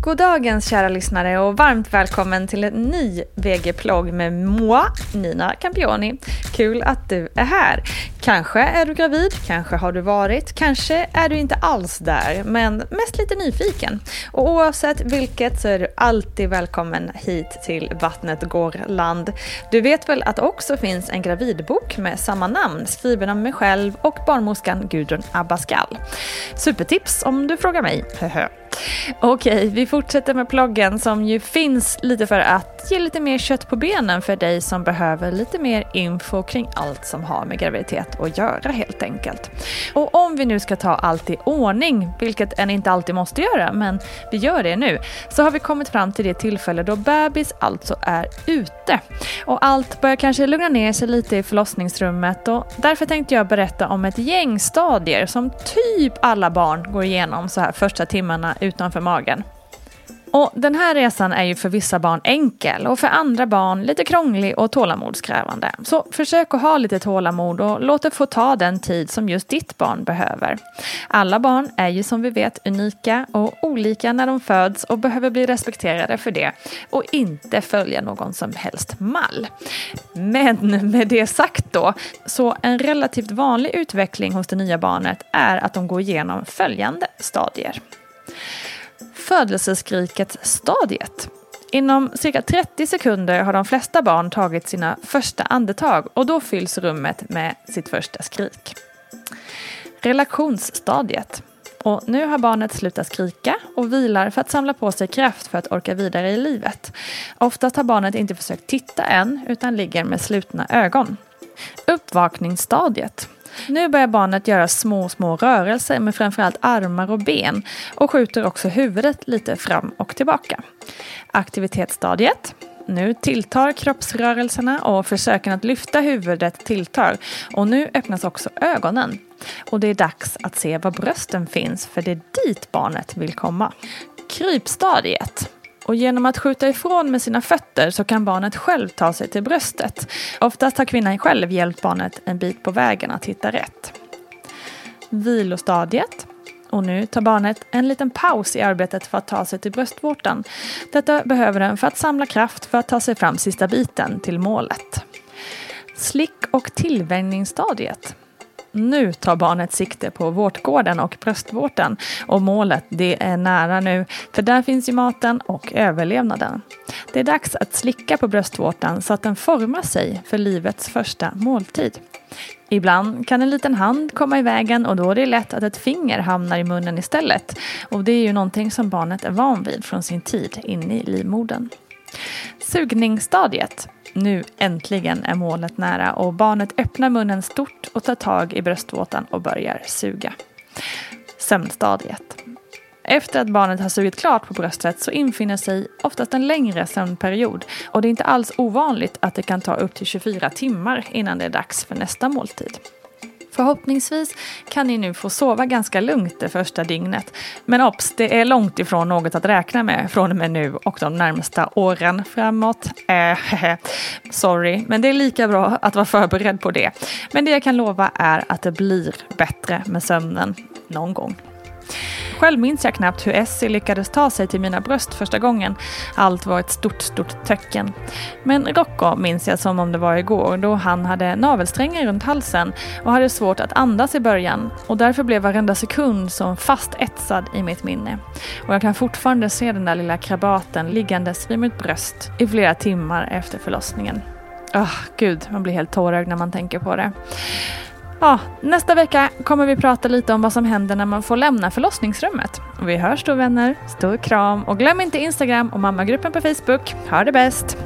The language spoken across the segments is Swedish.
God dagens kära lyssnare och varmt välkommen till en ny VG-plogg med moi, Nina Campioni. Kul att du är här. Kanske är du gravid, kanske har du varit, kanske är du inte alls där, men mest lite nyfiken. Och oavsett vilket så är du alltid välkommen hit till Vattnet går land. Du vet väl att det också finns en gravidbok med samma namn skriven av mig själv och barnmorskan Gudrun Abascal. Supertips om du frågar mig. Okej, vi fortsätter med ploggen som ju finns lite för att ge lite mer kött på benen för dig som behöver lite mer info kring allt som har med graviditet att göra helt enkelt. Och om vi nu ska ta allt i ordning, vilket en inte alltid måste göra, men vi gör det nu, så har vi kommit fram till det tillfälle då bebis alltså är ute. Och allt börjar kanske lugna ner sig lite i förlossningsrummet och därför tänkte jag berätta om ett gäng stadier som typ alla barn går igenom så här första timmarna utanför magen. Och den här resan är ju för vissa barn enkel och för andra barn lite krånglig och tålamodskrävande. Så försök att ha lite tålamod och låt det få ta den tid som just ditt barn behöver. Alla barn är ju som vi vet unika och olika när de föds och behöver bli respekterade för det och inte följa någon som helst mall. Men med det sagt då, så en relativt vanlig utveckling hos det nya barnet är att de går igenom följande stadier födelseskriket-stadiet. Inom cirka 30 sekunder har de flesta barn tagit sina första andetag och då fylls rummet med sitt första skrik. Relationsstadiet. Och nu har barnet slutat skrika och vilar för att samla på sig kraft för att orka vidare i livet. Oftast har barnet inte försökt titta än utan ligger med slutna ögon. Uppvakningsstadiet. Nu börjar barnet göra små, små rörelser med framförallt armar och ben och skjuter också huvudet lite fram och tillbaka. Aktivitetsstadiet. Nu tilltar kroppsrörelserna och försöken att lyfta huvudet tilltar och nu öppnas också ögonen. Och det är dags att se var brösten finns för det är dit barnet vill komma. Krypstadiet. Och genom att skjuta ifrån med sina fötter så kan barnet själv ta sig till bröstet. Oftast har kvinnan själv hjälpt barnet en bit på vägen att hitta rätt. Vilostadiet. Och nu tar barnet en liten paus i arbetet för att ta sig till bröstvårtan. Detta behöver den för att samla kraft för att ta sig fram sista biten till målet. Slick och tillvänjningsstadiet. Nu tar barnet sikte på vårtgården och bröstvårtan och målet det är nära nu för där finns ju maten och överlevnaden. Det är dags att slicka på bröstvårtan så att den formar sig för livets första måltid. Ibland kan en liten hand komma i vägen och då är det lätt att ett finger hamnar i munnen istället. Och det är ju någonting som barnet är van vid från sin tid inne i livmodern. Sugningsstadiet. Nu äntligen är målet nära och barnet öppnar munnen stort och tar tag i bröstvåtan och börjar suga. Sömnstadiet. Efter att barnet har sugit klart på bröstet så infinner sig oftast en längre sömnperiod och det är inte alls ovanligt att det kan ta upp till 24 timmar innan det är dags för nästa måltid. Förhoppningsvis kan ni nu få sova ganska lugnt det första dygnet. Men obs, det är långt ifrån något att räkna med från och med nu och de närmsta åren framåt. Äh, sorry, men det är lika bra att vara förberedd på det. Men det jag kan lova är att det blir bättre med sömnen någon gång. Själv minns jag knappt hur Essie lyckades ta sig till mina bröst första gången. Allt var ett stort, stort töcken. Men Rocco minns jag som om det var igår då han hade navelsträngar runt halsen och hade svårt att andas i början och därför blev varenda sekund som fast etsad i mitt minne. Och jag kan fortfarande se den där lilla krabaten liggandes vid mitt bröst i flera timmar efter förlossningen. Oh, gud, man blir helt tårögd när man tänker på det. Ja, nästa vecka kommer vi prata lite om vad som händer när man får lämna förlossningsrummet. Vi hörs då vänner. Stor kram och glöm inte Instagram och mammagruppen på Facebook. Ha det bäst!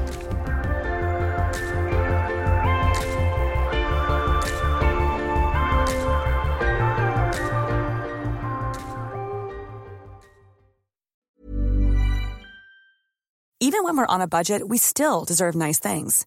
Even when we're on a budget we still deserve nice things.